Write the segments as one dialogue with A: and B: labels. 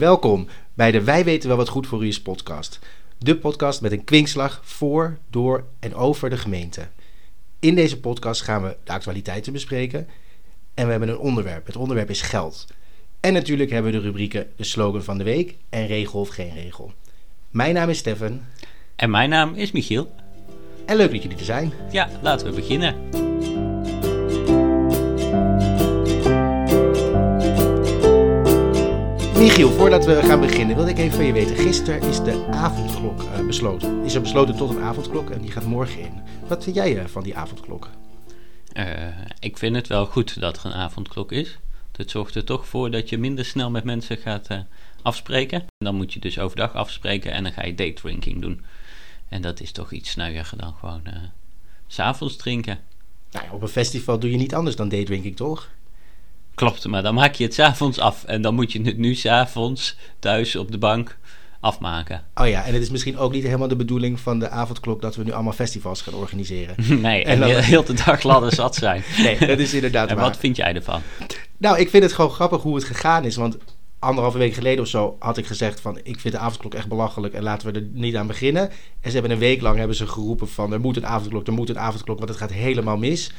A: Welkom bij de Wij weten wel wat goed voor u is podcast. De podcast met een kwinkslag voor, door en over de gemeente. In deze podcast gaan we de actualiteiten bespreken en we hebben een onderwerp. Het onderwerp is geld. En natuurlijk hebben we de rubrieken de slogan van de week en regel of geen regel. Mijn naam is Stefan
B: En mijn naam is Michiel.
A: en leuk dat jullie er zijn.
B: Ja, laten we beginnen.
A: Michiel, voordat we gaan beginnen wil ik even van je weten. Gisteren is de avondklok eh, besloten. Is er besloten tot een avondklok en die gaat morgen in. Wat vind jij eh, van die avondklok?
B: Eh, ik vind het wel goed dat er een avondklok is. Het zorgt er toch voor dat je minder snel met mensen gaat afspreken. Dan moet je dus overdag afspreken en dan ga je date drinking doen. En dat is toch iets snugger dan gewoon s s'avonds drinken.
A: Nou ja, op een festival doe je niet anders dan daydrinking, toch?
B: Klopt, maar dan maak je het s'avonds af. En dan moet je het nu s'avonds thuis op de bank afmaken.
A: Oh ja, en het is misschien ook niet helemaal de bedoeling van de avondklok dat we nu allemaal festivals gaan organiseren.
B: nee,
A: En
B: en
A: dan-
B: heel, heel de dag ladder zat zijn.
A: Nee, dat is inderdaad
B: En
A: waar.
B: wat vind jij ervan?
A: Nou, ik vind het gewoon grappig hoe het gegaan is. Want anderhalve week geleden of zo had ik gezegd van... ik vind de avondklok echt belachelijk en laten we er niet aan beginnen. En ze hebben een week lang hebben ze geroepen van... er moet een avondklok, er moet een avondklok, want het gaat helemaal mis.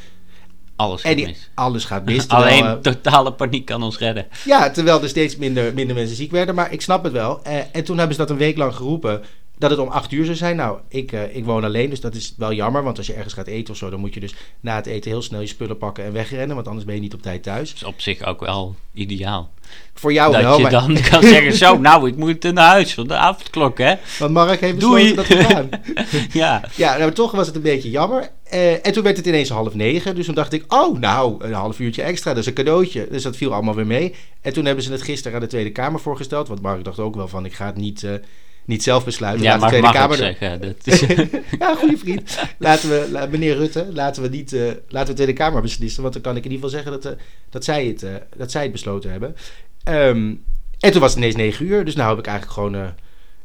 B: Alles
A: En
B: gaat
A: die,
B: mis.
A: alles gaat mis. terwijl,
B: Alleen
A: eh,
B: totale paniek kan ons redden.
A: Ja, terwijl er steeds minder, minder mensen ziek werden. Maar ik snap het wel. Eh, en toen hebben ze dat een week lang geroepen. Dat het om acht uur zou zijn. Nou, ik, eh, ik woon alleen, dus dat is wel jammer. Want als je ergens gaat eten of zo, dan moet je dus na het eten heel snel je spullen pakken en wegrennen. Want anders ben je niet op tijd thuis.
B: Dat is op zich ook wel ideaal.
A: Voor jou
B: dat
A: wel,
B: je
A: maar,
B: dan kan zeggen, zo, nou, ik moet naar huis voor de avondklok, hè.
A: want Mark heeft besloten dat we gaan.
B: Ja,
A: Ja, nou, toch was het een beetje jammer. Eh, en toen werd het ineens half negen. Dus toen dacht ik, oh, nou, een half uurtje extra. Dat is een cadeautje. Dus dat viel allemaal weer mee. En toen hebben ze het gisteren aan de Tweede Kamer voorgesteld. Want Mark dacht ook wel van, ik ga het niet, eh, niet zelf besluiten.
B: ja
A: Laat de
B: maar
A: Tweede
B: mag ik
A: Kamer
B: zeggen. Dat is,
A: ja, goede vriend. Laten we, la- meneer Rutte, laten we niet, eh, laten we de Tweede Kamer beslissen. Want dan kan ik in ieder geval zeggen dat, eh, dat, zij, het, eh, dat zij het besloten hebben. Ehm, en toen was het ineens negen uur. Dus nou heb ik eigenlijk gewoon... nou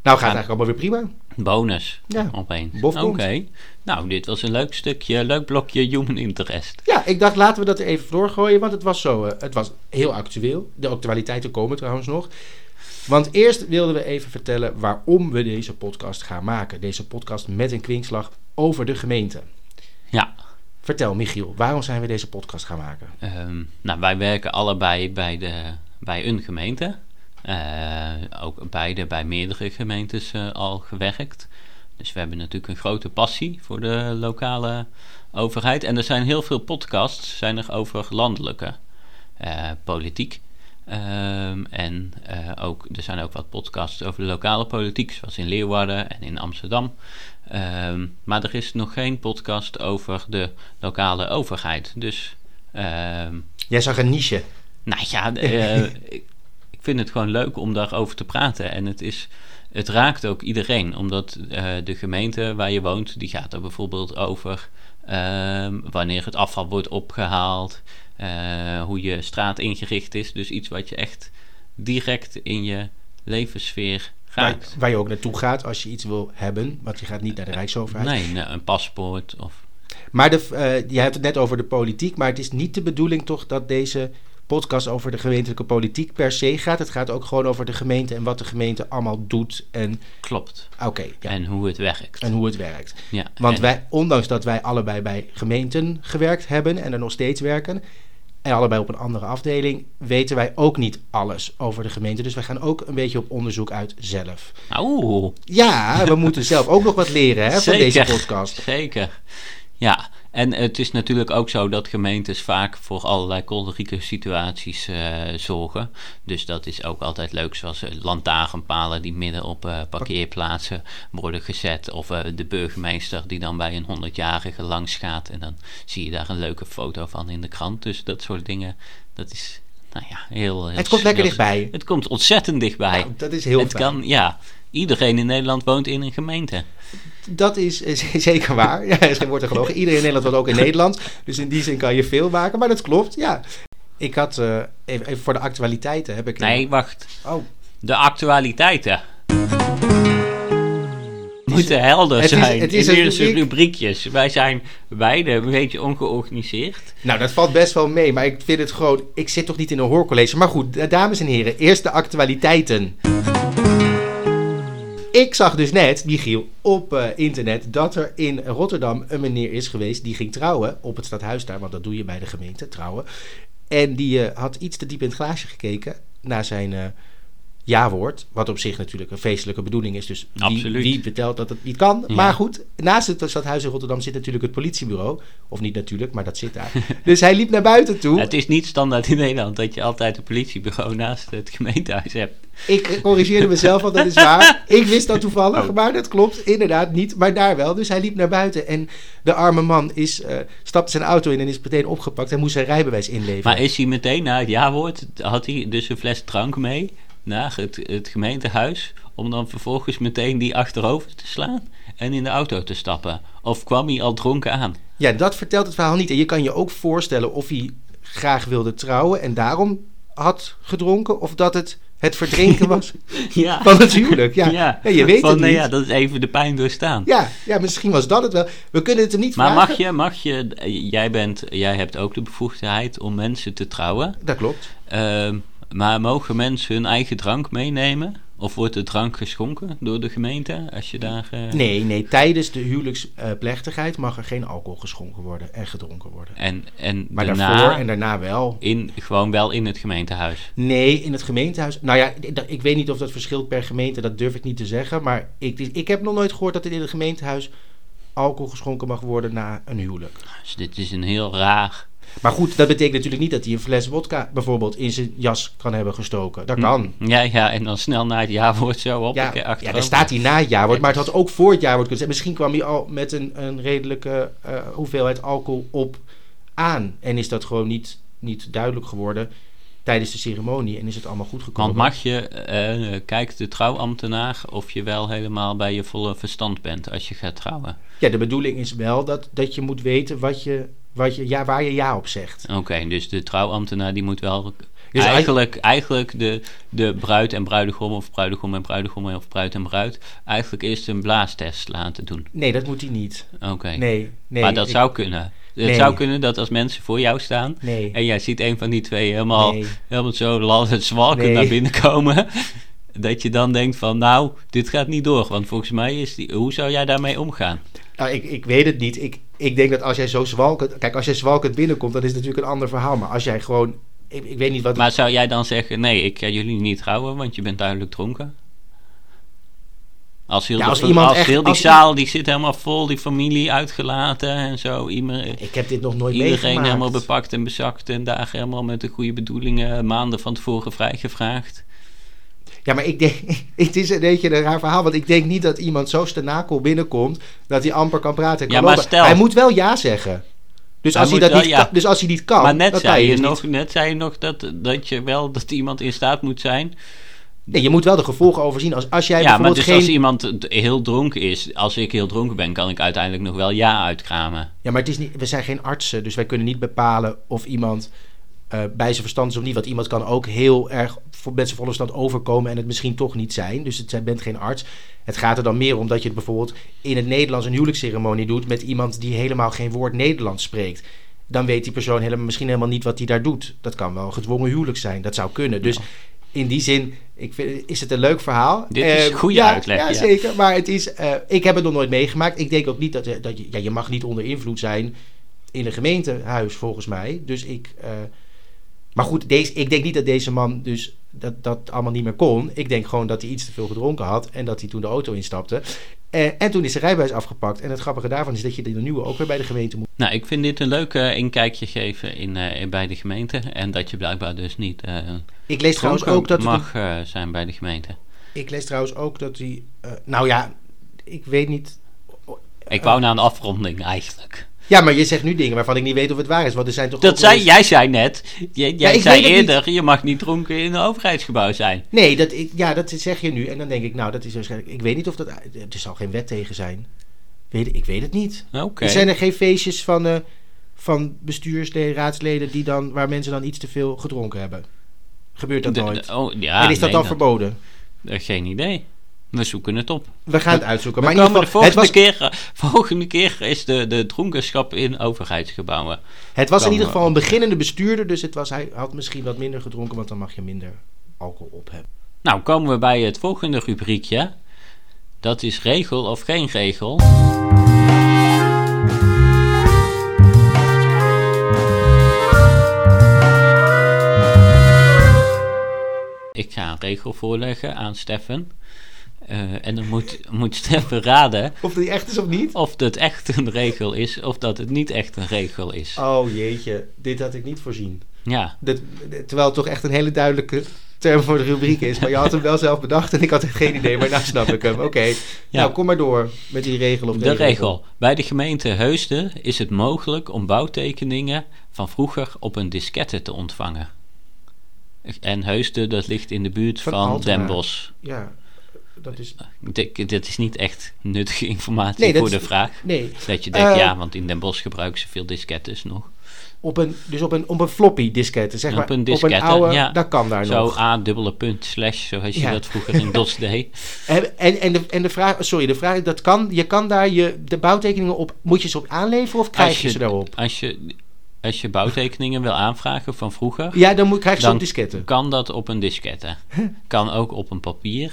A: gaat het eigenlijk allemaal weer prima.
B: bonus,
A: Ja,
B: opeens. Oké. Nou, dit was een leuk stukje, leuk blokje human interest.
A: Ja, ik dacht laten we dat er even doorgooien. Want het was zo, het was heel actueel. De actualiteiten komen trouwens nog. Want eerst wilden we even vertellen waarom we deze podcast gaan maken. Deze podcast met een kwinkslag over de gemeente.
B: Ja,
A: Vertel Michiel, waarom zijn we deze podcast gaan maken?
B: ehm, nou, wij werken allebei bij, de, bij een gemeente. Eh, ook beide bij meerdere gemeentes eh, al gewerkt. Dus we hebben natuurlijk een grote passie voor de lokale overheid. En er zijn heel veel podcasts zijn er over landelijke eh, politiek. Ehm, en eh, ook, er zijn ook wat podcasts over de lokale politiek, zoals in Leeuwarden en in Amsterdam. Ehm, maar er is nog geen podcast over de lokale overheid. Dus, ehm,
A: Jij zag een niche.
B: nou ja, eh, ik, vind het gewoon leuk om daarover te praten. En het, is, het raakt ook iedereen, omdat eh, de gemeente waar je woont, die gaat er bijvoorbeeld over wanneer het afval wordt opgehaald, eh, hoe je straat ingericht is. Dus iets wat je echt direct in je levenssfeer raakt.
A: waar je ook naartoe gaat als je iets wil hebben. Want je gaat niet naar de Rijksoverheid.
B: Nee, nee, een paspoort of
A: Maar de, eh, je hebt het net over de politiek. Maar het is niet de bedoeling toch dat deze podcast over de gemeentelijke politiek per se gaat. Het gaat ook gewoon over de gemeente en wat de gemeente allemaal doet. En
B: klopt.
A: oké, ja.
B: En hoe het werkt.
A: En hoe het werkt.
B: ja,
A: Want
B: en-
A: wij, ondanks dat wij allebei bij gemeenten gewerkt hebben en er nog steeds werken, en allebei op een andere afdeling, weten wij ook niet alles over de gemeente. Dus wij gaan ook een beetje op onderzoek uit zelf.
B: Oeh,
A: Ja, we moeten zelf ook nog wat leren hè, van deze podcast.
B: Zeker. Ja, en het is natuurlijk ook zo dat gemeentes vaak voor allerlei kolerieke situaties eh, zorgen. Dus dat is ook altijd leuk, zoals eh, lantaarnpalen die midden op eh, parkeerplaatsen worden gezet. Of de burgemeester die dan bij een 100-jarige langs gaat. En dan zie je daar een leuke foto van in de krant. Dus dat soort dingen, dat is nou ja, heel... heel
A: Het komt lekker
B: heel-
A: dichtbij.
B: Het komt ontzettend dichtbij.
A: Nou, dat is heel
B: het
A: fijn.
B: kan, ja, iedereen in Nederland woont in een gemeente.
A: Dat is zeker waar. Ja, er is geen woord aan gelogen. Iedereen in Nederland woont ook in Nederland. Dus in die zin kan je veel maken. Maar dat klopt, ja. Ik had, eh, even, even voor de actualiteiten heb ik...
B: Nee, wacht.
A: Oh,
B: De actualiteiten. moeten helder
A: het is-
B: zijn.
A: het is
B: in
A: een
B: deze
A: rubriek.
B: rubriekjes. Wij zijn beide een beetje ongeorganiseerd.
A: Nou, dat valt best wel mee, maar ik vind het gewoon... Ik zit toch niet in een hoorcollege. Maar goed, dames en heren, eerst de actualiteiten. Ik zag dus net, Michiel, op eh, internet dat er in Rotterdam een meneer is geweest die ging trouwen op het stadhuis daar, want dat doe je bij de gemeente, trouwen. En die eh, had iets te diep in het glaasje gekeken naar zijn eh ja-woord, wat op zich natuurlijk een feestelijke bedoeling is. Dus wie, wie vertelt dat het niet kan?
B: Ja.
A: Maar goed, naast het stadhuis in Rotterdam zit natuurlijk het politiebureau. Of niet natuurlijk, maar dat zit daar. dus hij liep naar buiten toe.
B: Het is niet standaard in Nederland dat je altijd een politiebureau naast het gemeentehuis hebt.
A: Ik corrigeerde mezelf, want dat is waar. Ik wist dat toevallig,
B: Oh.
A: maar dat klopt inderdaad niet. Maar daar wel. Dus hij liep naar buiten en de arme man is, eh, stapte zijn auto in en is meteen opgepakt. Hij moest zijn rijbewijs inleveren.
B: Maar is hij meteen na het ja-woord, had hij dus een fles drank mee naar het, het gemeentehuis, om dan vervolgens meteen die achterover te slaan en in de auto te stappen? Of kwam hij al dronken aan?
A: Ja, dat vertelt het verhaal niet. En je kan je ook voorstellen of hij graag wilde trouwen en daarom had gedronken. Of dat het het verdrinken was
B: Ja,
A: van het huwelijk. Ja, ja. je weet
B: Van,
A: het
B: nou
A: niet.
B: ja, dat is even de pijn doorstaan.
A: Ja, ja, misschien was dat het wel. We kunnen het er niet
B: Maar
A: vragen.
B: mag je, mag je, jij, bent, jij hebt ook de bevoegdheid om mensen te trouwen.
A: Dat klopt.
B: Ehm, maar mogen mensen hun eigen drank meenemen? Of wordt de drank geschonken door de gemeente? Als je daar. eh,
A: Nee, nee, tijdens de huwelijksplechtigheid mag er geen alcohol geschonken worden en gedronken worden.
B: En, en
A: Maar
B: daarna
A: daarvoor en daarna wel.
B: in, gewoon wel in het gemeentehuis.
A: Nee, in het gemeentehuis. Nou ja, ik- weet niet of dat verschilt per gemeente, dat durf ik niet te zeggen. Maar ik, ik heb nog nooit gehoord dat in het gemeentehuis alcohol geschonken mag worden na een huwelijk.
B: Dus dit is een heel raar.
A: Maar goed, dat betekent natuurlijk niet dat hij een fles wodka bijvoorbeeld in zijn jas kan hebben gestoken. Dat kan.
B: Ja, ja, en dan snel na het jaarwoord zo op.
A: Ja, ja, daar staat hij na het jaarwoord, maar het had ook voor het jaarwoord kunnen zijn. Misschien kwam hij al met een, een redelijke eh, hoeveelheid alcohol op aan. En is dat gewoon niet, niet duidelijk geworden tijdens de ceremonie en is het allemaal goed gekomen.
B: Want mag je, eh, kijkt de trouwambtenaar of je wel helemaal bij je volle verstand bent als je gaat trouwen?
A: Ja, de bedoeling is wel dat, dat je moet weten wat je, wat je, ja, waar je ja op zegt.
B: Oké, dus de trouwambtenaar die moet wel
A: Dus
B: eigenlijk, eigenlijk de, de bruid en bruidegom of bruidegom en bruidegom of bruid en bruid eigenlijk eerst een blaastest laten doen.
A: Nee, dat moet hij niet.
B: Oké.
A: Nee, nee.
B: maar dat
A: ik-
B: zou kunnen. Het
A: Nee.
B: zou kunnen dat als mensen voor jou staan
A: Nee.
B: en jij ziet een van die twee helemaal,
A: Nee.
B: helemaal zo la- het zwalken naar binnen komen. Dat je dan denkt van nou, dit gaat niet door. Want volgens mij is die, hoe zou jij daarmee omgaan?
A: Nou, ik, ik weet het niet. Ik, ik denk dat als jij zo zwalkend... Kijk, als jij zwalkend binnenkomt, dan is het natuurlijk een ander verhaal. Maar als jij gewoon... Ik, ik weet niet wat...
B: Maar zou jij dan zeggen, nee, ik ga jullie niet trouwen, want je bent duidelijk dronken? Als heel,
A: Ja,
B: de-
A: als iemand
B: als
A: echt-
B: heel die
A: als
B: zaal, die zit helemaal vol, die familie uitgelaten en zo. Ieder,
A: ik heb dit nog nooit
B: iedereen
A: meegemaakt.
B: helemaal bepakt en bezakt en daar helemaal met de goede bedoelingen maanden van tevoren vrijgevraagd.
A: Ja, maar ik denk... Het is een beetje een raar verhaal. Want ik denk niet dat iemand zo stenakel binnenkomt... dat hij amper kan praten en kan
B: Ja, maar stel-
A: Hij moet wel ja zeggen. Dus
B: Hij
A: als hij, dat
B: wel
A: niet
B: ja.
A: kan, dus als hij niet kan...
B: maar net
A: dan kan
B: zei, je
A: dus
B: nog,
A: niet-
B: net zei je nog dat, dat je wel dat iemand in staat moet zijn.
A: Nee, je moet wel de gevolgen overzien. Als, als jij
B: Ja, maar
A: bijvoorbeeld
B: dus
A: geen...
B: als iemand heel dronken is, als ik heel dronken ben, kan ik uiteindelijk nog wel ja uitkramen.
A: Ja, maar het is niet, we zijn geen artsen, dus wij kunnen niet bepalen of iemand eh, bij zijn verstand is of niet. Want iemand kan ook heel erg voor, met zijn volle verstand overkomen en het misschien toch niet zijn. Dus het, je bent geen arts. Het gaat er dan meer om dat je het bijvoorbeeld in het Nederlands een huwelijksceremonie doet met iemand die helemaal geen woord Nederlands spreekt. Dan weet die persoon helemaal, misschien helemaal niet wat hij daar doet. Dat kan wel een gedwongen huwelijk zijn. Dat zou kunnen. Dus in die zin ik vind, is het een leuk verhaal.
B: Dit is
A: Eh,
B: goede
A: ja,
B: uitleg,
A: Ja,
B: ja.
A: zeker. Maar het is, eh, ik heb het nog nooit meegemaakt. Ik denk ook niet dat, dat je, ja, je mag niet onder invloed zijn in een gemeentehuis, volgens mij. Dus ik. Maar goed, deze, ik denk niet dat deze man dus dat, dat allemaal niet meer kon. Ik denk gewoon dat hij iets te veel gedronken had en dat hij toen de auto instapte. Eh, en toen is zijn rijbewijs afgepakt. En het grappige daarvan is dat je de nieuwe ook weer bij de gemeente moet.
B: Nou, ik vind dit een leuk inkijkje geven in, eh, bij de gemeente. En dat je blijkbaar dus niet eh
A: Ik lees trouwens ook dat
B: mag zijn bij de gemeente.
A: Ik lees trouwens ook dat hij. nou ja, ik weet niet.
B: Ik wou naar een afronding eigenlijk.
A: Ja, maar je zegt nu dingen waarvan ik niet weet of het waar is. Want er zijn toch.
B: Dat zei,
A: eens-
B: jij zei net, jij, jij zei eerder, je mag niet dronken in een overheidsgebouw zijn.
A: Nee, dat, ik, ja, dat zeg je nu. En dan denk ik, nou, dat is waarschijnlijk. Ik weet niet of dat. Er zal geen wet tegen zijn. Weet, ik weet het niet.
B: Oké.
A: Er zijn er geen feestjes van, eh, van bestuursleden, raadsleden. Die dan, waar mensen dan iets te veel gedronken hebben. Gebeurt dat
B: De-
A: nooit?
B: de- oh, ja,
A: en is dat
B: nee,
A: dan verboden?
B: eh, Geen idee. We zoeken het op.
A: We gaan het uitzoeken.
B: Maar
A: Maar in ieder
B: de
A: geval, het
B: volgende,
A: was,
B: keer, volgende keer is de, de dronkenschap in overheidsgebouwen.
A: het was in ieder geval een beginnende bestuurder, dus het was, hij had misschien wat minder gedronken, want dan mag je minder alcohol op hebben.
B: Nou, komen we bij het volgende rubriekje. Dat is regel of geen regel. Ik ga een regel voorleggen aan Steffen. Eh, en dan moet, moet Steffen raden
A: Of die echt is of niet?
B: of het echt een regel is of dat het niet echt een regel is.
A: Oh jeetje, dit had ik niet voorzien.
B: Ja,
A: Dit, terwijl het toch echt een hele duidelijke term voor de rubriek is. Maar je had hem wel zelf bedacht en ik had geen idee. Maar nou snap ik hem. Oké, nou kom maar door met die regel of
B: De
A: geen
B: regel. Bij de gemeente Heusden is het mogelijk om bouwtekeningen van vroeger op een diskette te ontvangen. En Heusden, dat ligt in de buurt
A: Van
B: van. Den Bosch.
A: Ja, dat is...
B: Dit is niet echt nuttige informatie
A: Nee,
B: voor
A: is-
B: de vraag.
A: Nee,
B: Dat je denkt,
A: Eh,
B: ja, want in Den Bosch gebruiken ze veel diskettes nog.
A: op een, dus op een, op een floppy diskette, zeg
B: Op
A: maar.
B: een
A: op een
B: diskette,
A: oude,
B: ja.
A: dat kan daar
B: Zo
A: nog.
B: A dubbele punt slash, zoals je
A: Ja.
B: dat vroeger in DOS deed.
A: En, en, en, de, en de vraag, sorry, de vraag, dat kan, je kan daar je, de bouwtekeningen op, moet je ze op aanleveren of krijg je, ze daarop?
B: Als je, als je bouwtekeningen wil aanvragen van vroeger,
A: Ja, dan moet, krijg je ze op disketten.
B: kan dat op een diskette. Kan ook op een papier,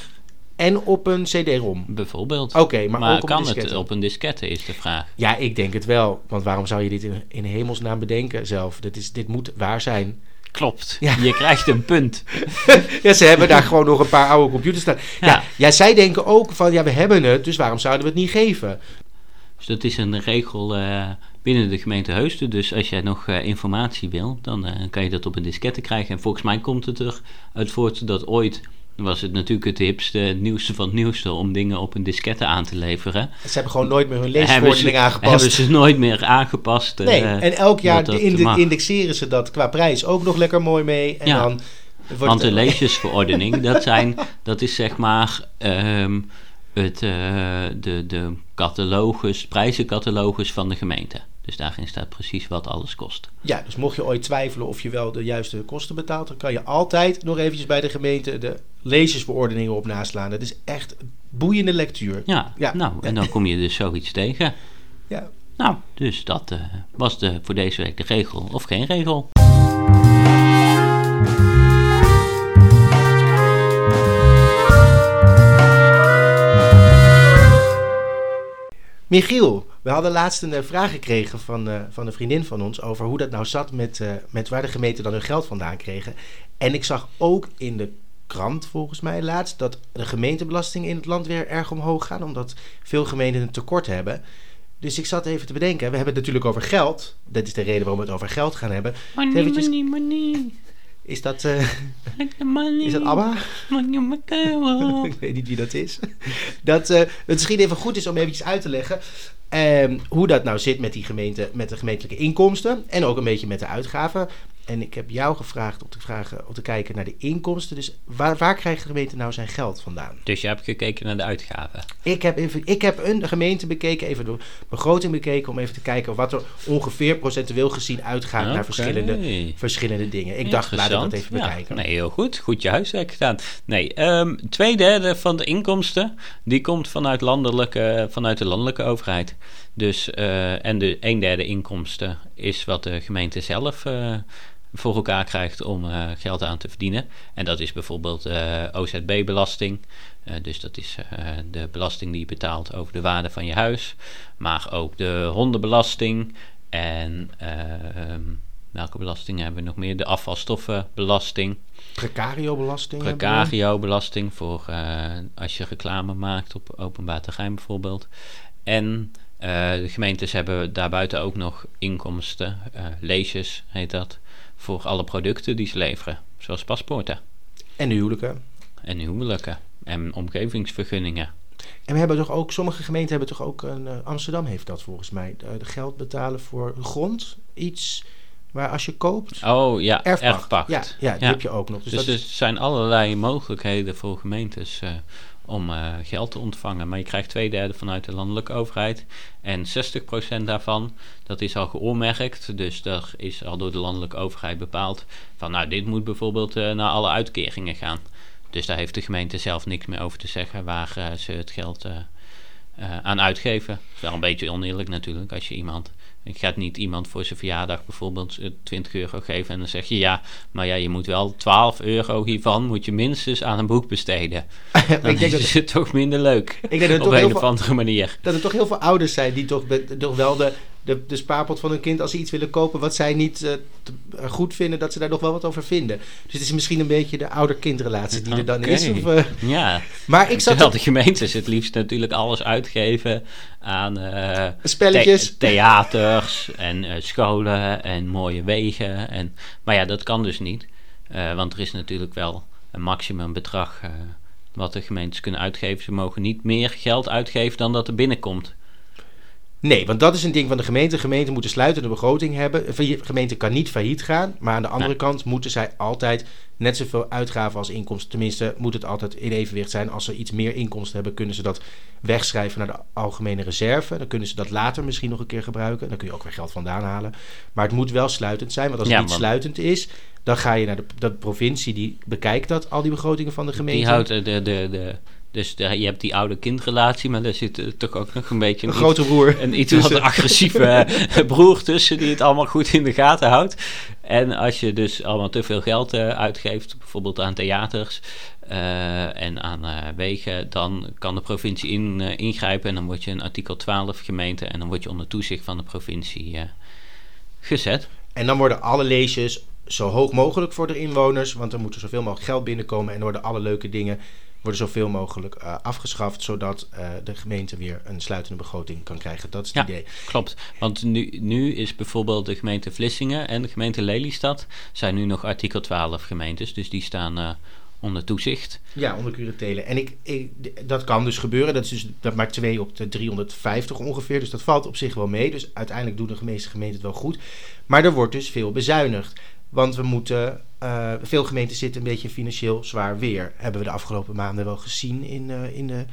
A: En op een cd-rom.
B: bijvoorbeeld.
A: Oké, maar,
B: maar
A: ook op
B: kan
A: een diskette.
B: het op een diskette, is de vraag.
A: Ja, ik denk het wel. Want waarom zou je dit in, in hemelsnaam bedenken zelf? Dit, is, dit moet waar zijn.
B: Klopt,
A: Ja.
B: je krijgt een punt.
A: Ja, ze hebben daar gewoon nog een paar oude computers staan. Ja.
B: Ja.
A: ja, zij denken ook van, ja, we hebben het, dus waarom zouden we het niet geven?
B: Dus dat is een regel eh, binnen de gemeente Heusden. Dus als jij nog eh, informatie wil, dan eh, kan je dat op een diskette krijgen. En volgens mij komt het er uit voort dat ooit was het natuurlijk het hipste, het nieuwste van het nieuwste om dingen op een diskette aan te leveren.
A: Ze hebben gewoon nooit meer hun leesverordening aangepast.
B: hebben ze nooit meer aangepast. eh,
A: nee, en elk jaar
B: dat dat
A: indexeren ze dat qua prijs ook nog lekker mooi mee. En
B: Ja.
A: dan wordt
B: Want de
A: het-
B: leesjesverordening, dat, zijn, dat is zeg maar ehm, het, eh, de, de catalogus, prijzencatalogus van de gemeente. Dus daarin staat precies wat alles kost.
A: Ja, dus mocht je ooit twijfelen of je wel de juiste kosten betaalt, dan kan je altijd nog eventjes bij de gemeente de lezersverordeningen op naslaan. Dat is echt boeiende lectuur.
B: Ja,
A: Ja.
B: nou, en dan kom je dus zoiets tegen.
A: Ja.
B: Nou, dus dat eh, was de, voor deze week de regel of geen regel.
A: Michiel, we hadden laatst een eh, vraag gekregen van, eh, van een vriendin van ons over hoe dat nou zat met, eh, met waar de gemeente dan hun geld vandaan kregen. En ik zag ook in de krant volgens mij laatst dat de gemeentebelastingen in het land weer erg omhoog gaan, omdat veel gemeenten een tekort hebben. Dus ik zat even te bedenken, we hebben het natuurlijk over geld. Dat is de reden waarom we het over geld gaan hebben.
B: Money,
A: Eventjes-
B: money, money.
A: Is dat, eh, is dat ABBA? Ik weet niet wie dat is. Dat eh, het misschien even goed is om eventjes uit te leggen ehm, hoe dat nou zit met, die gemeente, met de gemeentelijke inkomsten en ook een beetje met de uitgaven. En ik heb jou gevraagd om te, vragen, om te kijken naar de inkomsten. Dus waar, waar krijgt de gemeente nou zijn geld vandaan?
B: Dus je hebt gekeken naar de uitgaven.
A: Ik heb, even, ik heb een gemeente bekeken, even de begroting bekeken, om even te kijken wat er ongeveer procentueel gezien uitgaat naar verschillende, verschillende dingen. Ik dacht, laat ik dat even
B: Ja,
A: bekijken.
B: nee, heel goed. Goed je huiswerk gedaan. Nee, ehm twee derde van de inkomsten, die komt vanuit, landelijke, vanuit de landelijke overheid. Dus, eh, en de een derde inkomsten is wat de gemeente zelf eh, voor elkaar krijgt om eh, geld aan te verdienen. En dat is bijvoorbeeld eh, OZB-belasting. Eh, dus dat is de belasting die je betaalt over de waarde van je huis. Maar ook de hondenbelasting en... ehm, Welke belastingen hebben we nog meer? De afvalstoffenbelasting,
A: Precario-belasting.
B: precario-belasting voor als je reclame maakt op openbaar terrein bijvoorbeeld. En de gemeentes hebben daarbuiten ook nog inkomsten, leesjes heet dat, voor alle producten die ze leveren, zoals paspoorten
A: En de huwelijken.
B: en huwelijken en omgevingsvergunningen.
A: En we hebben toch ook, sommige gemeenten hebben toch ook, een, eh, Amsterdam heeft dat volgens mij, de, de geld betalen voor grond. Iets waar als je koopt.
B: Oh ja,
A: Erfpacht.
B: erfpacht.
A: Ja, ja, die
B: Ja.
A: heb je ook nog. Dus,
B: Dus,
A: dat
B: er
A: is,
B: zijn allerlei mogelijkheden voor gemeentes eh, om eh, geld te ontvangen. Maar je krijgt twee derde vanuit de landelijke overheid. En 60% daarvan, dat is al geoormerkt. Dus dat is al door de landelijke overheid bepaald. Van nou, dit moet bijvoorbeeld eh, naar alle uitkeringen gaan. Dus daar heeft de gemeente zelf niks meer over te zeggen waar ze het geld aan uitgeven. Dat is wel een beetje oneerlijk natuurlijk als je iemand ik ga niet iemand voor zijn verjaardag bijvoorbeeld 20 euro geven en dan zeg je ja, maar ja, je moet wel 12 euro hiervan moet je minstens aan een boek besteden. Dan ik denk is dat het toch minder leuk. Ik denk dat op een of andere manier.
A: Dat er toch heel veel ouders zijn die toch, toch wel de, de, de spaarpot van hun kind als ze iets willen kopen wat zij niet uh, goed vinden, dat ze daar nog wel wat over vinden. Dus het is misschien een beetje de ouder-kindrelatie die er dan is. Of, uh,
B: ja, maar ik zat terwijl de gemeentes het liefst natuurlijk alles uitgeven aan uh,
A: spelletjes,
B: the theaters en scholen en mooie wegen. En, maar ja, dat kan dus niet, want er is natuurlijk wel een maximumbedrag wat de gemeentes kunnen uitgeven. Ze mogen niet meer geld uitgeven dan dat er binnenkomt.
A: Nee, want dat is een ding van de gemeente. Gemeenten moeten sluitende begroting hebben. De gemeente kan niet failliet gaan. Maar aan de andere kant moeten zij altijd net zoveel uitgaven als inkomsten. Tenminste, moet het altijd in evenwicht zijn. Als ze iets meer inkomsten hebben, kunnen ze dat wegschrijven naar de algemene reserve. Dan kunnen ze dat later misschien nog een keer gebruiken. Dan kun je ook weer geld vandaan halen. Maar het moet wel sluitend zijn. Want als het niet sluitend is, dan ga je naar de, de provincie die bekijkt dat, al die begrotingen van de gemeente.
B: Die houdt de, de, de, dus je hebt die oude kindrelatie, maar er zit uh, toch ook nog een beetje...
A: Een, grote broer.
B: Een iets wat agressieve eh, broer tussen die het allemaal goed in de gaten houdt. En als je dus allemaal te veel geld uh, uitgeeft, bijvoorbeeld aan theaters en aan wegen, dan kan de provincie in, ingrijpen en dan word je een artikel 12 gemeente en dan word je onder toezicht van de provincie gezet.
A: En dan worden alle leesjes zo hoog mogelijk voor de inwoners, want er moet er zoveel mogelijk geld binnenkomen en worden alle leuke dingen worden zoveel mogelijk uh, afgeschaft, zodat uh, de gemeente weer een sluitende begroting kan krijgen. Dat is het
B: ja,
A: idee.
B: Klopt, want nu, nu is bijvoorbeeld de gemeente Vlissingen en de gemeente Lelystad zijn nu nog artikel 12 gemeentes, dus die staan uh, onder toezicht.
A: Ja, onder curatele. En ik, ik, dat kan dus gebeuren. Dat is dus dat maakt 2 op de 350 ongeveer. Dus dat valt op zich wel mee. Dus uiteindelijk doen de meeste gemeenten het wel goed. Maar er wordt dus veel bezuinigd. Want we moeten, uh, veel gemeenten zitten een beetje financieel zwaar weer. Hebben we de afgelopen maanden wel gezien in, uh, in de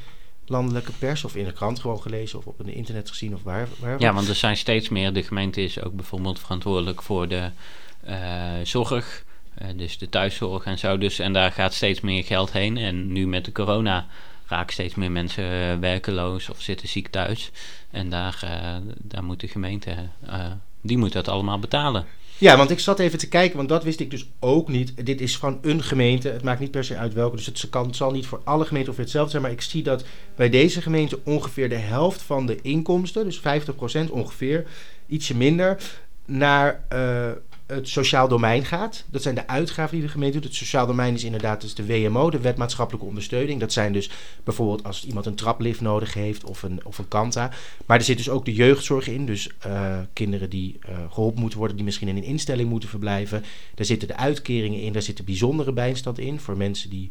A: landelijke pers of in de krant gewoon gelezen of op het internet gezien of waar. waar
B: ja, want er zijn steeds meer, de gemeente is ook bijvoorbeeld verantwoordelijk voor de uh, zorg. dus de thuiszorg en zo. Dus, en daar gaat steeds meer geld heen. En nu met de corona raken steeds meer mensen werkeloos of zitten ziek thuis. En daar, daar moet de gemeente, die moet dat allemaal betalen.
A: Ja, want ik zat even te kijken, want dat wist ik dus ook niet. Dit is van een gemeente. Het maakt niet per se uit welke. Dus het, kan, zal niet voor alle gemeenten of hetzelfde zijn. Maar ik zie dat bij deze gemeente ongeveer de helft van de inkomsten, dus 50% ongeveer, ietsje minder, naar uh, het sociaal domein gaat. Dat zijn de uitgaven die de gemeente doet. Het sociaal domein is inderdaad dus de WMO, de wet maatschappelijke ondersteuning. Dat zijn dus bijvoorbeeld als iemand een traplift nodig heeft of een, of een kanta. Maar er zit dus ook de jeugdzorg in. Dus uh, kinderen die uh, geholpen moeten worden, die misschien in een instelling moeten verblijven. Daar zitten de uitkeringen in, daar zit de bijzondere bijstand in voor mensen die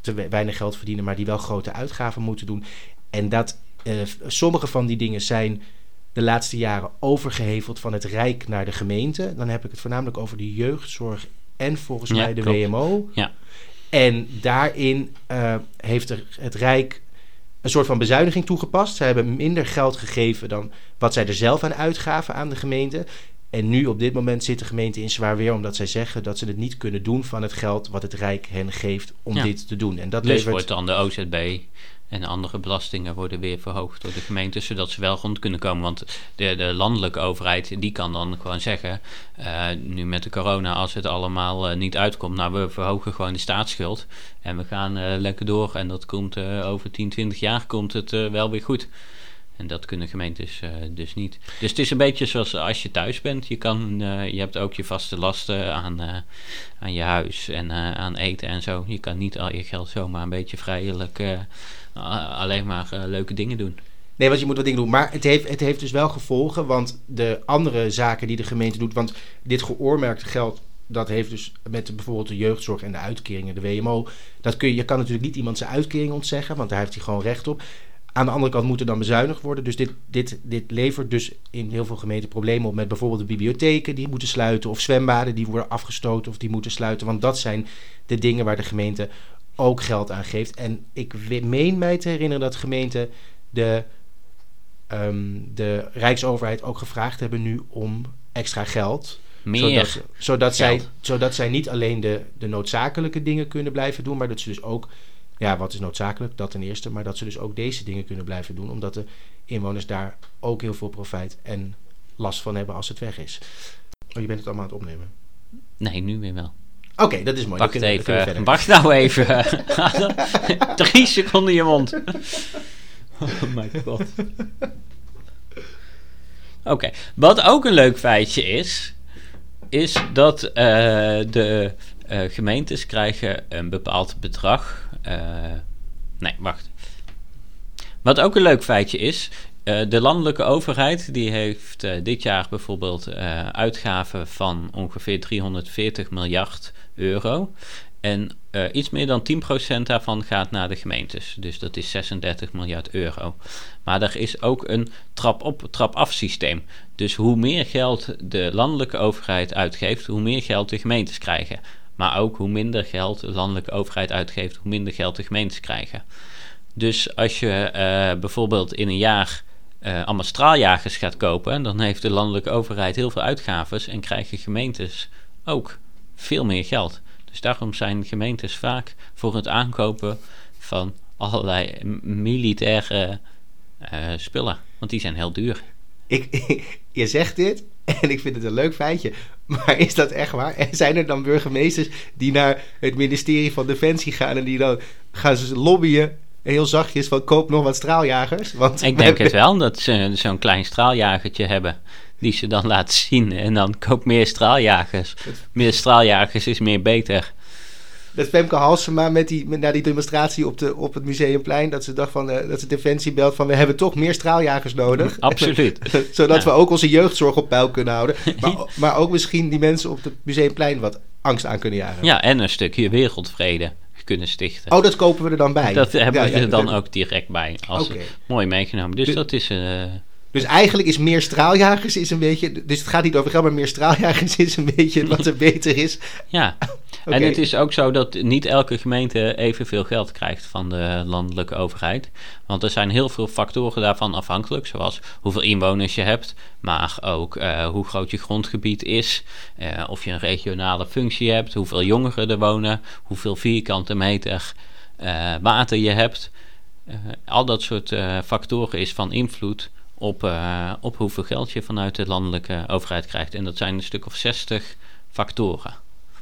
A: te weinig geld verdienen, maar die wel grote uitgaven moeten doen. En dat uh, sommige van die dingen zijn de laatste jaren overgeheveld van het Rijk naar de gemeente. Dan heb ik het voornamelijk over de jeugdzorg en volgens mij de WMO.
B: Ja.
A: En daarin uh, heeft er het Rijk een soort van bezuiniging toegepast. Zij hebben minder geld gegeven dan wat zij er zelf aan uitgaven aan de gemeente. En nu op dit moment zit de gemeente in zwaar weer omdat zij zeggen dat ze het niet kunnen doen van het geld wat het Rijk hen geeft om dit te doen. En dat
B: dus levert... wordt dan de OZB en andere belastingen worden weer verhoogd door de gemeente, zodat ze wel rond kunnen komen. Want de, de landelijke overheid die kan dan gewoon zeggen, uh, nu met de corona, als het allemaal uh, niet uitkomt, nou we verhogen gewoon de staatsschuld en we gaan uh, lekker door. En dat komt over 10, 20 jaar komt het wel weer goed. En dat kunnen gemeentes uh, dus niet. Dus het is een beetje zoals als je thuis bent. Je, kan, uh, je hebt ook je vaste lasten aan, uh, aan je huis en aan eten en zo. Je kan niet al je geld zomaar een beetje vrijelijk alleen maar leuke dingen doen.
A: Nee, want je moet wat dingen doen. Maar het heeft, het heeft dus wel gevolgen. Want de andere zaken die de gemeente doet. Want dit geoormerkte geld. Dat heeft dus met bijvoorbeeld de jeugdzorg en de uitkeringen, de WMO. Dat kun je, je kan natuurlijk niet iemand zijn uitkering ontzeggen. Want daar heeft hij gewoon recht op. Aan de andere kant moet er dan bezuinigd worden. Dus dit, dit, dit levert dus in heel veel gemeenten problemen op met bijvoorbeeld de bibliotheken die moeten sluiten. Of zwembaden die worden afgestoten of die moeten sluiten. Want dat zijn de dingen waar de gemeente ook geld aan geeft. En ik meen mij te herinneren dat gemeenten de, um, de Rijksoverheid ook gevraagd hebben nu om extra geld.
B: Meer
A: zodat, zodat, zij, zodat zij niet alleen de, de noodzakelijke dingen kunnen blijven doen, maar dat ze dus ook, ja, wat is noodzakelijk? Dat ten eerste, maar dat ze dus ook deze dingen kunnen blijven doen, omdat de inwoners daar ook heel veel profijt en last van hebben als het weg is. Oh, je bent het allemaal aan het opnemen.
B: Nee, nu weer wel.
A: Oké, dat is mooi.
B: Wacht even. Wacht nou even. Drie seconden in je mond. Oh my god. Oké, wat ook een leuk feitje is, is dat eh, de eh, gemeentes krijgen een bepaald bedrag. eh, nee, wacht. Wat ook een leuk feitje is, eh, de landelijke overheid die heeft dit jaar bijvoorbeeld uitgaven van ongeveer 340 miljard euro. En iets meer dan 10% daarvan gaat naar de gemeentes. Dus dat is 36 miljard euro. Maar er is ook een trap-op, trap-af systeem. Dus hoe meer geld de landelijke overheid uitgeeft, hoe meer geld de gemeentes krijgen. Maar ook hoe minder geld de landelijke overheid uitgeeft, hoe minder geld de gemeentes krijgen. Dus als je eh, bijvoorbeeld in een jaar eh, allemaal straaljagers gaat kopen, dan heeft de landelijke overheid heel veel uitgaves en krijgen gemeentes ook veel meer geld. Dus daarom zijn gemeentes vaak voor het aankopen van allerlei militaire eh, spullen. Want die zijn heel duur.
A: Ik, je zegt dit en ik vind het een leuk feitje. Maar is dat echt waar? En zijn er dan burgemeesters die naar het ministerie van Defensie gaan en die dan gaan ze lobbyen heel zachtjes van koop nog wat straaljagers? Want
B: Ik denk het wel dat ze zo'n klein straaljagertje hebben. Die ze dan laten zien. En dan koop meer straaljagers. Meer straaljagers is meer beter.
A: Dat Femke Halsema met die, met, na die demonstratie op, de, op het Museumplein, dat ze dacht van, eh, dat ze Defensie belt van we hebben toch meer straaljagers nodig.
B: Absoluut.
A: Zodat
B: Ja.
A: we ook onze jeugdzorg op peil kunnen houden. Maar, maar ook misschien die mensen op het Museumplein wat angst aan kunnen jagen.
B: Ja, en een stukje wereldvrede kunnen stichten.
A: Oh, dat kopen we er dan bij.
B: dat hebben
A: Ja,
B: we
A: ja,
B: er dan ook direct bij. Als. Mooi meegenomen. Dus dat is... eh,
A: Dus eigenlijk is meer straaljagers is een beetje... Dus het gaat niet over geld, maar meer straaljagers is een beetje wat er beter is.
B: ja. En het is ook zo dat niet elke gemeente evenveel geld krijgt van de landelijke overheid. Want er zijn heel veel factoren daarvan afhankelijk. Zoals hoeveel inwoners je hebt. Maar ook eh, hoe groot je grondgebied is. eh, of je een regionale functie hebt. Hoeveel jongeren er wonen. Hoeveel vierkante meter eh, water je hebt. Al dat soort factoren is van invloed op, eh, op hoeveel geld je vanuit de landelijke overheid krijgt. En dat zijn een stuk of 60 factoren.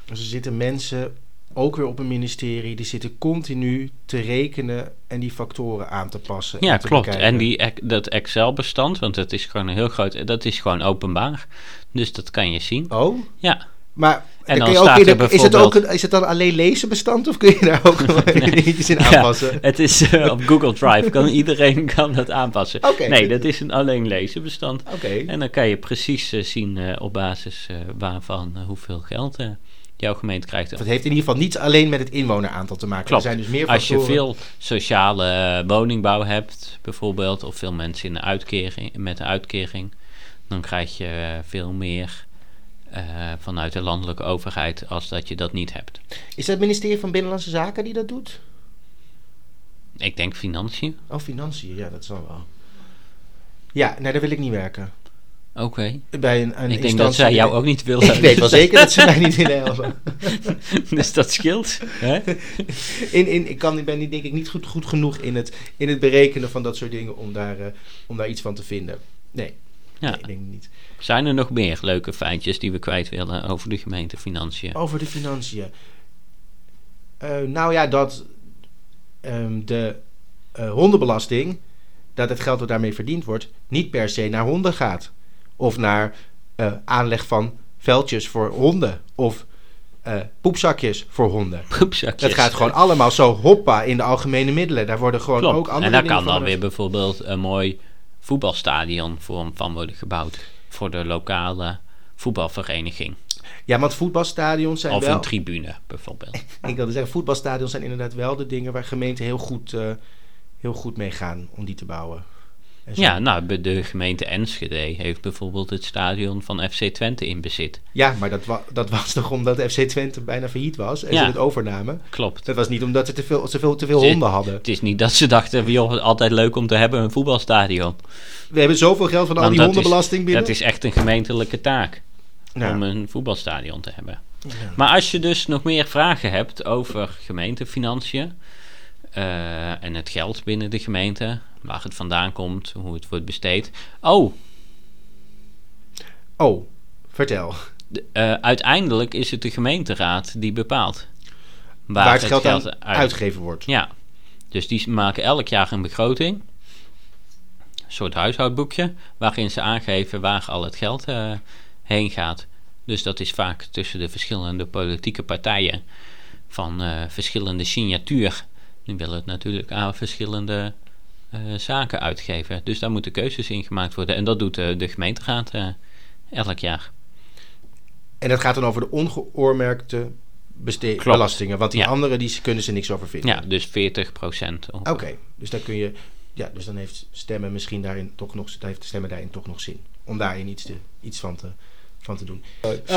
A: Dus er zitten mensen, ook weer op een ministerie, die zitten continu te rekenen en die factoren aan te passen.
B: Ja,
A: en te
B: klopt.
A: bekijken.
B: En die, dat Excel-bestand, want dat is gewoon een heel groot, dat is gewoon openbaar. Dus dat kan je zien.
A: Oh,
B: Ja,
A: maar
B: En
A: dan
B: dan staat
A: is, het ook een, is het dan alleen lezenbestand of kun je daar ook
B: Nee.
A: dingetjes in
B: Ja,
A: aanpassen?
B: het is eh, op Google Drive, kan iedereen kan dat aanpassen. Nee, dat is een alleen lezenbestand.
A: Oké.
B: En dan kan je precies eh, zien eh, op basis waarvan hoeveel geld jouw gemeente krijgt.
A: Het heeft in ieder geval niet alleen met het inwoneraantal te maken.
B: Klopt.
A: Er zijn dus meer
B: Als je veel sociale woningbouw hebt, bijvoorbeeld, of veel mensen in de uitkering, met een uitkering, dan krijg je veel meer eh, vanuit de landelijke overheid als dat je dat niet hebt.
A: Is dat het ministerie van Binnenlandse Zaken die dat doet?
B: Ik denk financiën.
A: Oh, financiën, ja, dat zal wel. Ja, nee, daar wil ik niet werken.
B: Oké.
A: Bij een, een
B: Ik denk dat zij jou ook niet willen.
A: Ik weet wel zeker dat ze mij niet willen helpen.
B: dus dat scheelt. Hè?
A: In, in, ik kan, ik ben niet, denk ik niet goed, goed genoeg in het, in het berekenen van dat soort dingen om daar, eh, om daar iets van te vinden. Nee,
B: Ja.
A: nee, ik denk niet.
B: Zijn er nog meer leuke feitjes die we kwijt willen over de gemeente financiën?
A: Over de financiën. Eh, nou ja, dat ehm, de eh, hondenbelasting, dat het geld dat daarmee verdiend wordt, niet per se naar honden gaat. Of naar eh, aanleg van veldjes voor honden. Of poepzakjes voor honden.
B: Poepzakjes.
A: Het gaat gewoon allemaal zo hoppa in de algemene middelen. Daar worden gewoon
B: Klopt.
A: ook andere
B: en daar kan dan weer bijvoorbeeld een mooi voetbalstadion voor, van worden gebouwd. Voor de lokale voetbalvereniging.
A: Ja, want voetbalstadions zijn
B: of
A: wel...
B: een tribune bijvoorbeeld.
A: Ik wilde zeggen, voetbalstadions zijn inderdaad wel de dingen waar gemeenten heel goed, eh, heel goed mee gaan om die te bouwen.
B: Ja, nou, de gemeente Enschede heeft bijvoorbeeld het stadion van FC Twente in bezit.
A: Ja, maar dat, wa- dat was toch omdat FC Twente bijna failliet was en
B: Ja.
A: ze het overnamen.
B: Klopt.
A: Dat was niet omdat ze te veel, te veel, te veel
B: Zit-
A: honden hadden.
B: Het is niet dat ze dachten, joh, altijd leuk om te hebben een voetbalstadion.
A: We hebben zoveel geld van al
B: Want
A: die
B: is-
A: hondenbelasting binnen.
B: Dat is echt een gemeentelijke taak.
A: Ja.
B: om een voetbalstadion te hebben.
A: Ja.
B: Maar als je dus nog meer vragen hebt over gemeentefinanciën eh, en het geld binnen de gemeente, waar het vandaan komt, hoe het wordt besteed. Oh,
A: Oh, vertel.
B: de- eh, uiteindelijk is het de gemeenteraad die bepaalt waar,
A: Waar, het geld, aan
B: uit-
A: uitgegeven wordt.
B: Ja, dus die maken elk jaar een begroting, een soort huishoudboekje, waarin ze aangeven waar al het geld eh, heen gaat. Dus dat is vaak tussen de verschillende politieke partijen van eh, verschillende signatuur. Die willen het natuurlijk aan verschillende zaken uitgeven. Dus daar moeten keuzes in gemaakt worden. En dat doet eh, de gemeenteraad eh, elk jaar.
A: En dat gaat dan over de ongeoormerkte belastingen. Want die
B: Ja.
A: andere die kunnen ze niks over vinden.
B: Ja, dus 40 procent.
A: Oké, dus dan kun je. Ja, dus dan heeft stemmen misschien daarin toch nog. Heeft stemmen daarin toch nog zin. Om daarin iets, te, iets van, te, van te doen.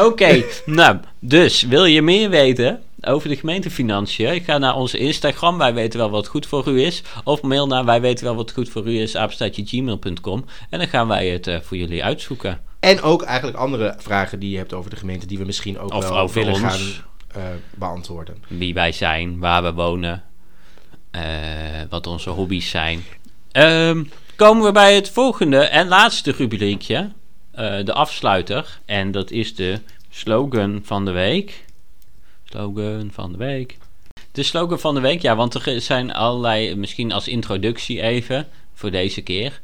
B: Oké, nou, dus wil je meer weten over de gemeentefinanciën? Ga naar onze Instagram, wij weten wel wat goed voor u is. Of mail naar wij weten wel wat goed voor u is, apenstaatje.gmail.com. En dan gaan wij het eh, voor jullie uitzoeken.
A: En ook eigenlijk andere vragen die je hebt over de gemeente. Die we misschien ook
B: Of
A: wel willen
B: ons.
A: gaan eh, beantwoorden.
B: Wie wij zijn, waar we wonen, eh, wat onze hobby's zijn. Ehm, komen we bij het volgende en laatste rubriekje, eh, de afsluiter. En dat is de slogan van de week. Slogan van de week. De slogan van de week, ja, want er zijn allerlei, misschien als introductie even voor deze keer.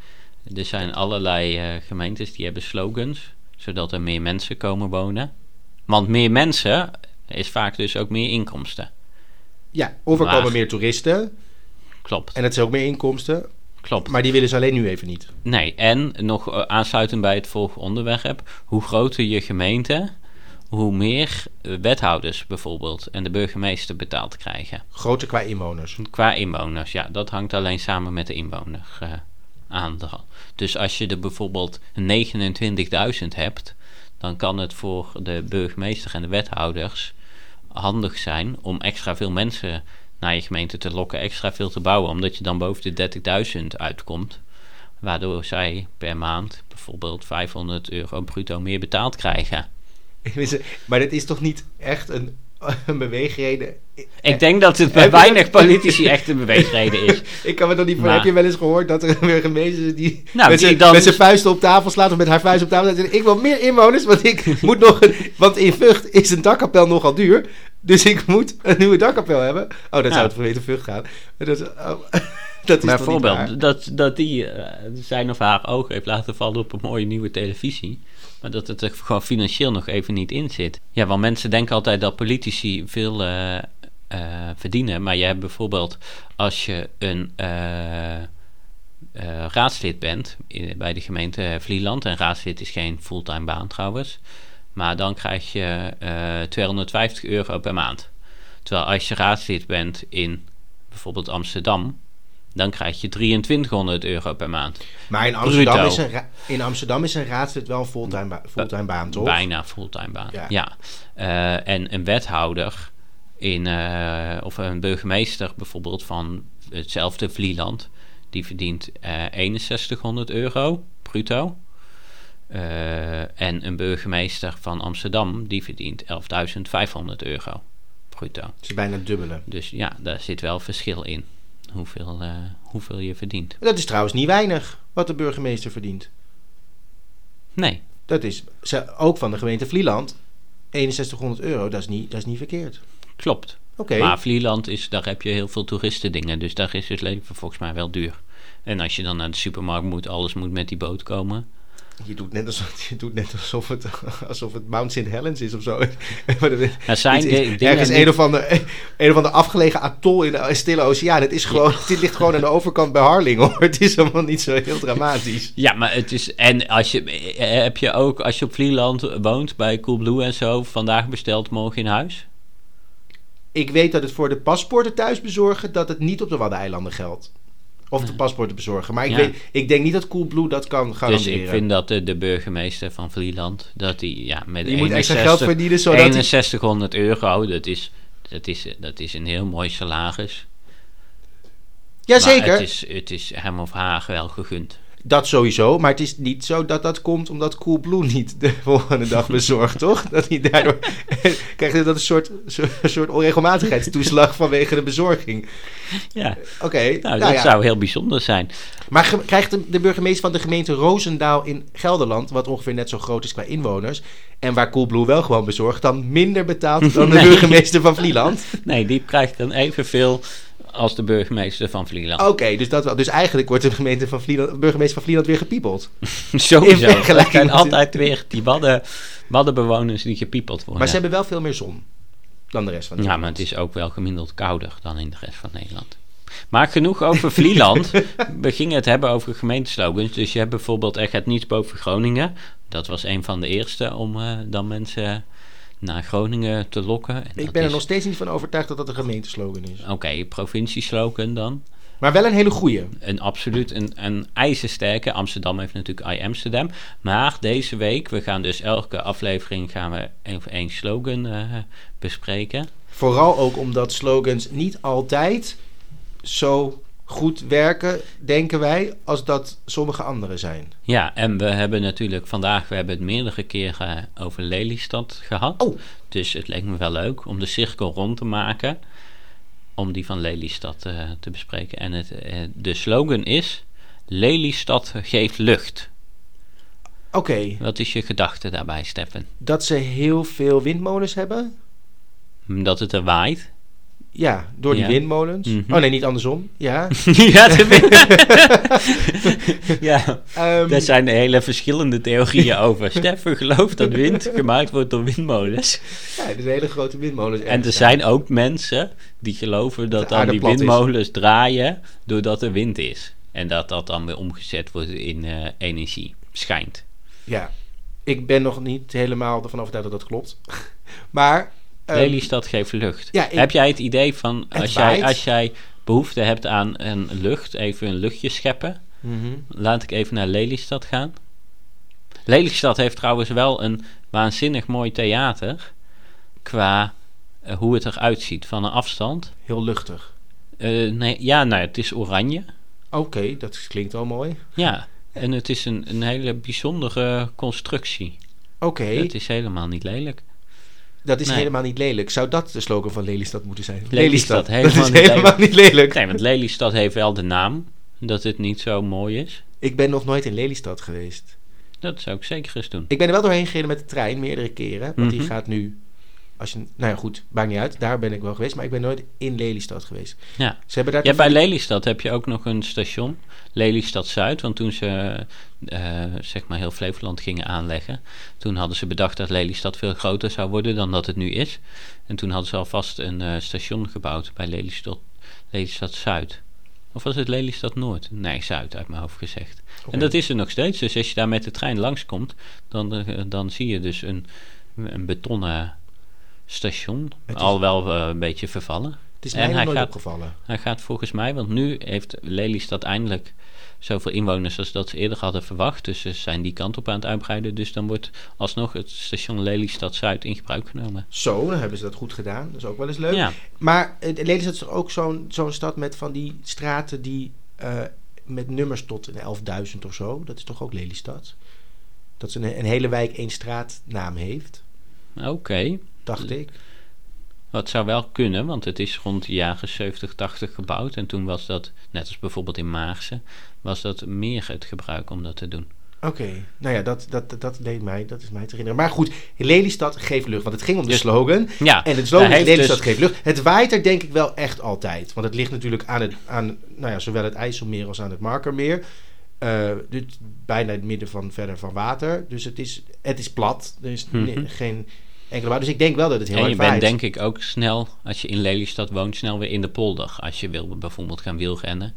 B: Er zijn allerlei eh, gemeentes die hebben slogans, zodat er meer mensen komen wonen. Want meer mensen is vaak dus ook meer inkomsten.
A: Ja, of er komen meer toeristen.
B: Klopt,
A: En het is ook meer inkomsten.
B: Klopt.
A: Maar die willen ze alleen nu even niet.
B: Nee, en nog eh, aansluitend bij het volgende onderwerp. Hoe groter je gemeente, hoe meer eh, wethouders bijvoorbeeld en de burgemeester betaald krijgen.
A: Groter qua inwoners.
B: Qua inwoners, ja, dat hangt alleen samen met de inwoner eh. Dus als je er bijvoorbeeld 29.000 hebt, dan kan het voor de burgemeester en de wethouders handig zijn om extra veel mensen naar je gemeente te lokken, extra veel te bouwen, omdat je dan boven de 30.000 uitkomt. Waardoor zij per maand bijvoorbeeld 500 euro bruto meer betaald krijgen.
A: Maar dit is toch niet echt een, een beweegreden?
B: Ik denk dat het bij weinig
A: dat-
B: politici echt een beweegreden is.
A: Ik kan me toch niet voor.
B: Maar-
A: Heb je wel eens gehoord dat er een burgemeester is die
B: Nou,
A: met, zijn,
B: dan-
A: met zijn vuisten op tafel slaat of met haar vuist op tafel slaat Ik wil meer inwoners, want ik moet nog een, want in Vught is een dakkapel nogal duur, dus ik moet een nieuwe dakkapel hebben. Oh, dat zou het vanwege Vught gaan. Dat oh, dat is?
B: Bijvoorbeeld dat, dat die eh, zijn of haar ogen heeft laten vallen op een mooie nieuwe televisie. Maar dat het er gewoon financieel nog even niet in zit. Ja, want mensen denken altijd dat politici veel eh, eh, verdienen. Maar je hebt bijvoorbeeld als je een raadslid bent bij de gemeente Vlieland. En raadslid is geen fulltime baan trouwens. Maar dan krijg je eh 250 euro per maand. Terwijl als je raadslid bent in bijvoorbeeld Amsterdam, dan krijg je 2300 euro per maand.
A: Maar in Amsterdam,
B: Bruto.
A: is een, in Amsterdam is een raadslid wel een fulltime, ba- fulltime baan, toch?
B: Bijna fulltime baan.
A: Ja.
B: Ja. Eh, en een wethouder in, eh, of een burgemeester bijvoorbeeld van hetzelfde Vlieland, die verdient eh 6100 euro bruto. Eh, en een burgemeester van Amsterdam, die verdient 11.500 euro bruto.
A: Dat is bijna het dubbele.
B: Dus ja, daar zit wel verschil in. Hoeveel, eh, hoeveel je verdient.
A: Dat is trouwens niet weinig wat de burgemeester verdient.
B: Nee,
A: Dat is ook van de gemeente Vlieland 6100 euro. Dat is niet, dat is niet verkeerd.
B: klopt.
A: Oké.
B: Maar Vlieland is, daar heb je heel veel toeristendingen. Dus daar is het leven volgens mij wel duur. En als je dan naar de supermarkt moet, alles moet met die boot komen.
A: Je doet net alsof, je doet net alsof, het, alsof het Mount St. Helens is of zo.
B: Er zijn de- dingen
A: ergens een of, ander, een of ander afgelegen atol in de stille oceaan. Het, is gewoon, het ligt gewoon aan de overkant bij Harlingen hoor. Het is helemaal niet zo heel dramatisch.
B: Ja, maar het is. En als je. eh, Heb je ook, als je op Vlieland woont, bij Coolblue en zo, vandaag besteld, morgen in huis?
A: Ik weet dat het voor de paspoorten thuis bezorgen, dat het niet op de Waddeneilanden geldt. Of de paspoorten bezorgen. Maar ik,
B: Ja.
A: weet, ik denk niet dat Coolblue dat kan
B: Dus
A: garanderen.
B: ik vind dat de, de burgemeester van Vlieland, dat die ja, met
A: Die moet extra
B: 61
A: geld verdienen, zodat hij-
B: 6100 euro, dat is, dat, is, dat is een heel mooi salaris. Maar
A: Jazeker.
B: het is, het is hem of haar wel gegund.
A: Dat sowieso, maar het is niet zo dat dat komt omdat Coolblue niet de volgende dag bezorgt, toch? Dat hij daardoor krijgt dat een soort, soort onregelmatigheidstoeslag vanwege de bezorging.
B: Ja,
A: Oké,
B: nou,
A: nou
B: dat
A: ja.
B: zou heel bijzonder zijn.
A: Maar krijgt de, de burgemeester van de gemeente Roosendaal in Gelderland, wat ongeveer net zo groot is qua inwoners, en waar Coolblue wel gewoon bezorgt, dan minder betaald dan de burgemeester van Vlieland?
B: Nee, die krijgt dan evenveel als de burgemeester van Vlieland.
A: Oké, dus, dat wel. dus eigenlijk wordt de gemeente van Vlieland, burgemeester van Vlieland weer gepiepeld.
B: Sowieso. Er zijn altijd weer die wadden, waddenbewoners die gepiepeld worden.
A: Maar ze hebben wel veel meer zon dan de rest van
B: Ja,
A: Nederland.
B: maar het is ook wel gemiddeld kouder dan in de rest van Nederland. Maar genoeg over Vlieland. We gingen het hebben over gemeenteslogans. Dus je hebt bijvoorbeeld Er gaat niets boven Groningen. Dat was een van de eerste om eh, dan mensen naar Groningen te lokken. En
A: Ik ben er
B: is-
A: nog steeds niet van overtuigd dat dat een gemeenteslogan is.
B: Oké, provincieslogan dan.
A: Maar wel een hele goeie.
B: Een absoluut een, een ijzersterke. Amsterdam heeft natuurlijk I Amsterdam. Maar deze week, we gaan dus elke aflevering gaan we even één slogan eh, bespreken.
A: Vooral ook omdat slogans niet altijd zo goed werken, denken wij, als dat sommige andere zijn.
B: Ja, en we hebben natuurlijk vandaag, we hebben het meerdere keren over Lelystad gehad.
A: Oh.
B: Dus het leek me wel leuk om de cirkel rond te maken. Om die van Lelystad eh, te bespreken. En het, eh, de slogan is: Lelystad geeft lucht.
A: Oké,
B: Wat is je gedachte daarbij, Stefan?
A: dat ze heel veel windmolens hebben.
B: Dat het er waait?
A: Ja, door die
B: Ja.
A: windmolens.
B: Mhm.
A: Oh nee, niet andersom. Ja.
B: ja, ja, daar zijn hele verschillende theorieën over. Stefan gelooft dat wind gemaakt wordt door windmolens.
A: ja, zijn hele grote windmolens.
B: En er zijn ook mensen die geloven dat dan die
A: is.
B: windmolens draaien doordat er wind is. En dat dat dan weer omgezet wordt in eh, energie. Schijnt.
A: Ja, ik ben nog niet helemaal ervan overtuigd dat dat klopt. maar... ehm,
B: Lelystad geeft lucht.
A: ja, ik-
B: Heb jij het idee van
A: Het
B: als jij, als jij behoefte hebt aan een lucht, even een luchtje scheppen.
A: mhm.
B: Laat ik even naar Lelystad gaan. Lelystad heeft trouwens wel een waanzinnig mooi theater. Qua eh, hoe het eruit ziet van een afstand.
A: Heel luchtig.
B: Eh, nee, ja, nou, het is oranje.
A: Oké, dat klinkt al mooi.
B: Ja, en het is een, een hele bijzondere constructie.
A: Oké,
B: Het is helemaal niet lelijk.
A: Dat is
B: nee.
A: helemaal niet lelijk. Zou dat de slogan van Lelystad moeten zijn?
B: Lelystad,
A: dat
B: helemaal
A: is
B: niet
A: helemaal
B: lelijk.
A: niet lelijk.
B: Nee, want Lelystad heeft wel de naam dat het niet zo mooi is.
A: Ik ben nog nooit in Lelystad geweest.
B: Dat zou ik zeker eens doen.
A: Ik ben er wel doorheen gereden met de trein, meerdere keren. Want die
B: Mhm.
A: gaat nu... Als je, nou ja, goed, maakt niet uit. Daar ben ik wel geweest. Maar ik ben nooit in Lelystad geweest.
B: Ja.
A: Ze hebben daar
B: Ja, bij Lelystad heb je ook nog een station, Lelystad Zuid. Want toen ze eh, zeg maar heel Flevoland gingen aanleggen, toen hadden ze bedacht dat Lelystad veel groter zou worden dan dat het nu is. En toen hadden ze alvast een eh, station gebouwd bij Lelystad, Lelystad Zuid. Of was het Lelystad Noord? Nee, Zuid uit mijn hoofd gezegd. En dat is er nog steeds. Dus als je daar met de trein langskomt, dan, eh, dan zie je dus een, een betonnen station.
A: Is-
B: Al wel eh, een beetje vervallen.
A: Het is
B: en hij gaat-
A: opgevallen.
B: Hij gaat volgens mij, want nu heeft Lelystad eindelijk zoveel inwoners als dat ze eerder hadden verwacht. Dus ze zijn die kant op aan het uitbreiden. Dus dan wordt alsnog het station Lelystad Zuid in gebruik genomen.
A: Zo, dan hebben ze dat goed gedaan. Dat is ook wel eens leuk.
B: Ja,
A: Maar eh, Lelystad is toch ook zo'n zo'n stad met van die straten die eh, met nummers tot een 11.000 of zo. Dat is toch ook Lelystad? Dat ze een, een hele wijk één straatnaam heeft,
B: oké.
A: Dacht ik.
B: Wat zou wel kunnen, want het is rond de jaren 70, 80 gebouwd. En toen was dat, net als bijvoorbeeld in Maarsen, was dat meer het gebruik om dat te doen.
A: Oké, nou ja, dat, dat, dat, deed mij, dat is mij te herinneren. Maar goed, Lelystad geeft lucht, want het ging om de
B: Dus-
A: slogan.
B: Ja,
A: En het slogan is Lelystad
B: dus-
A: geeft lucht. Het waait er denk ik wel echt altijd. Want het ligt natuurlijk aan, het, aan nou ja, zowel het IJsselmeer als aan het Markermeer. Eh, dit, bijna het midden van, verder van water. Dus het is, het is plat. Er is
B: Mhm.
A: geen enkele. Dus ik denk wel dat het heel
B: en je bent denk ik ook snel, als je in Lelystad woont, snel weer in de polder. Als je wil bijvoorbeeld gaan wielrennen.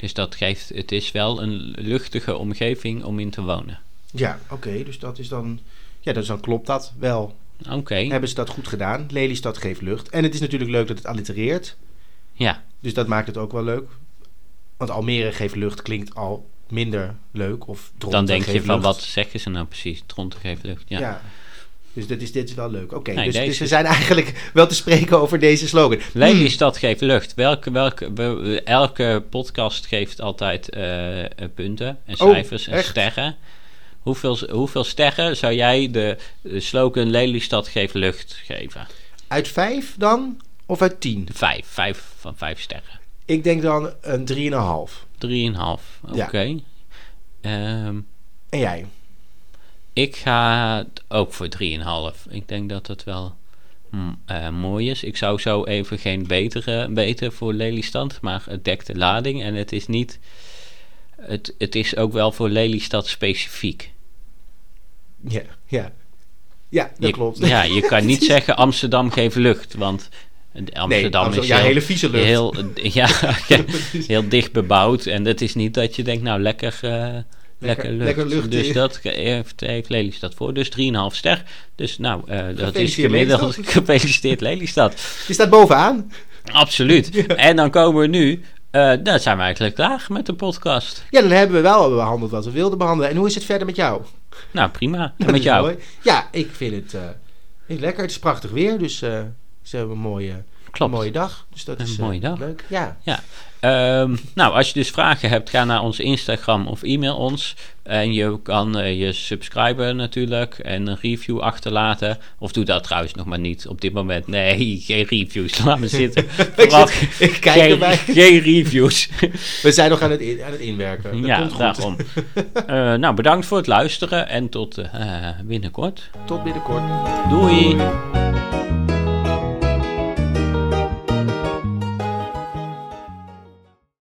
B: Dus dat geeft, het is wel een luchtige omgeving om in te wonen.
A: Ja, oké. dus dat is dan... Ja, dus dan klopt dat wel.
B: Oké,
A: Hebben ze dat goed gedaan. Lelystad geeft lucht. En het is natuurlijk leuk dat het allitereert.
B: ja.
A: Dus dat maakt het ook wel leuk. Want Almere geeft lucht klinkt al minder leuk. Of Dronten
B: Dan denk je van,
A: lucht.
B: wat zeggen ze nou precies? Tronte geeft lucht. Ja.
A: Ja. Dus dat is, dit is wel leuk. Oké,
B: Nee,
A: dus,
B: deze
A: dus we zijn eigenlijk wel te spreken over deze slogan.
B: Lelystad geeft lucht. Welke, welke, we- elke podcast geeft altijd eh, punten en
A: Oh,
B: cijfers en sterren. Hoeveel, hoeveel sterren zou jij de, de slogan Lelystad geeft lucht geven?
A: Uit vijf dan? Of uit tien?
B: Vijf. Vijf van vijf sterren.
A: Ik denk dan een drieënhalf.
B: Drieënhalf. Oké.
A: Ja.
B: Ehm,
A: En jij?
B: Ik ga ook voor 3,5. Ik denk dat het wel mm, eh, mooi is. Ik zou zo even geen betere weten voor Lelystad, maar het dekt de lading en het is niet. Het, het is ook wel voor Lelystad specifiek.
A: Ja, ja. Ja, dat
B: je,
A: klopt.
B: Ja, je kan niet zeggen Amsterdam geeft lucht, want Amsterdam
A: nee,
B: is
A: Amsterdam-
B: heel,
A: hele vieze lucht.
B: Heel, ja, ja, heel dicht bebouwd en het is niet dat je denkt, nou lekker, eh, lekker, lucht.
A: lekker lucht,
B: Dus
A: eh.
B: dat heeft, heeft Lelystad voor. Dus 3,5 ster. Dus nou, eh, dat is gemiddeld.
A: Lelystad.
B: Gefeliciteerd Lelystad.
A: Je staat bovenaan.
B: Absoluut. En dan komen we nu, eh dan zijn we eigenlijk klaar met de podcast.
A: Ja, dan hebben we wel behandeld wat we wilden behandelen. En hoe is het verder met jou?
B: Nou, prima. En met jou?
A: mooi. Ja, ik vind het eh, lekker. Het is prachtig weer, dus eh, ze hebben een mooie,
B: Klopt.
A: mooie dag. Dus dat
B: Een
A: is eh,
B: mooie dag.
A: leuk. Ja.
B: Ehm, nou, als je dus vragen hebt, ga naar onze Instagram of e-mail ons. En je kan eh, je subscriben natuurlijk en een review achterlaten. Of doe dat trouwens nog maar niet op dit moment. Nee, geen reviews. Laat me zitten.
A: Ik,
B: Wat?
A: zit- ik kijk
B: geen,
A: erbij.
B: geen reviews.
A: We zijn nog aan het, in- aan het inwerken. Dat
B: ja,
A: komt goed.
B: daarom. Eh, nou, bedankt voor het luisteren en tot binnenkort.
A: Tot binnenkort.
B: Doei!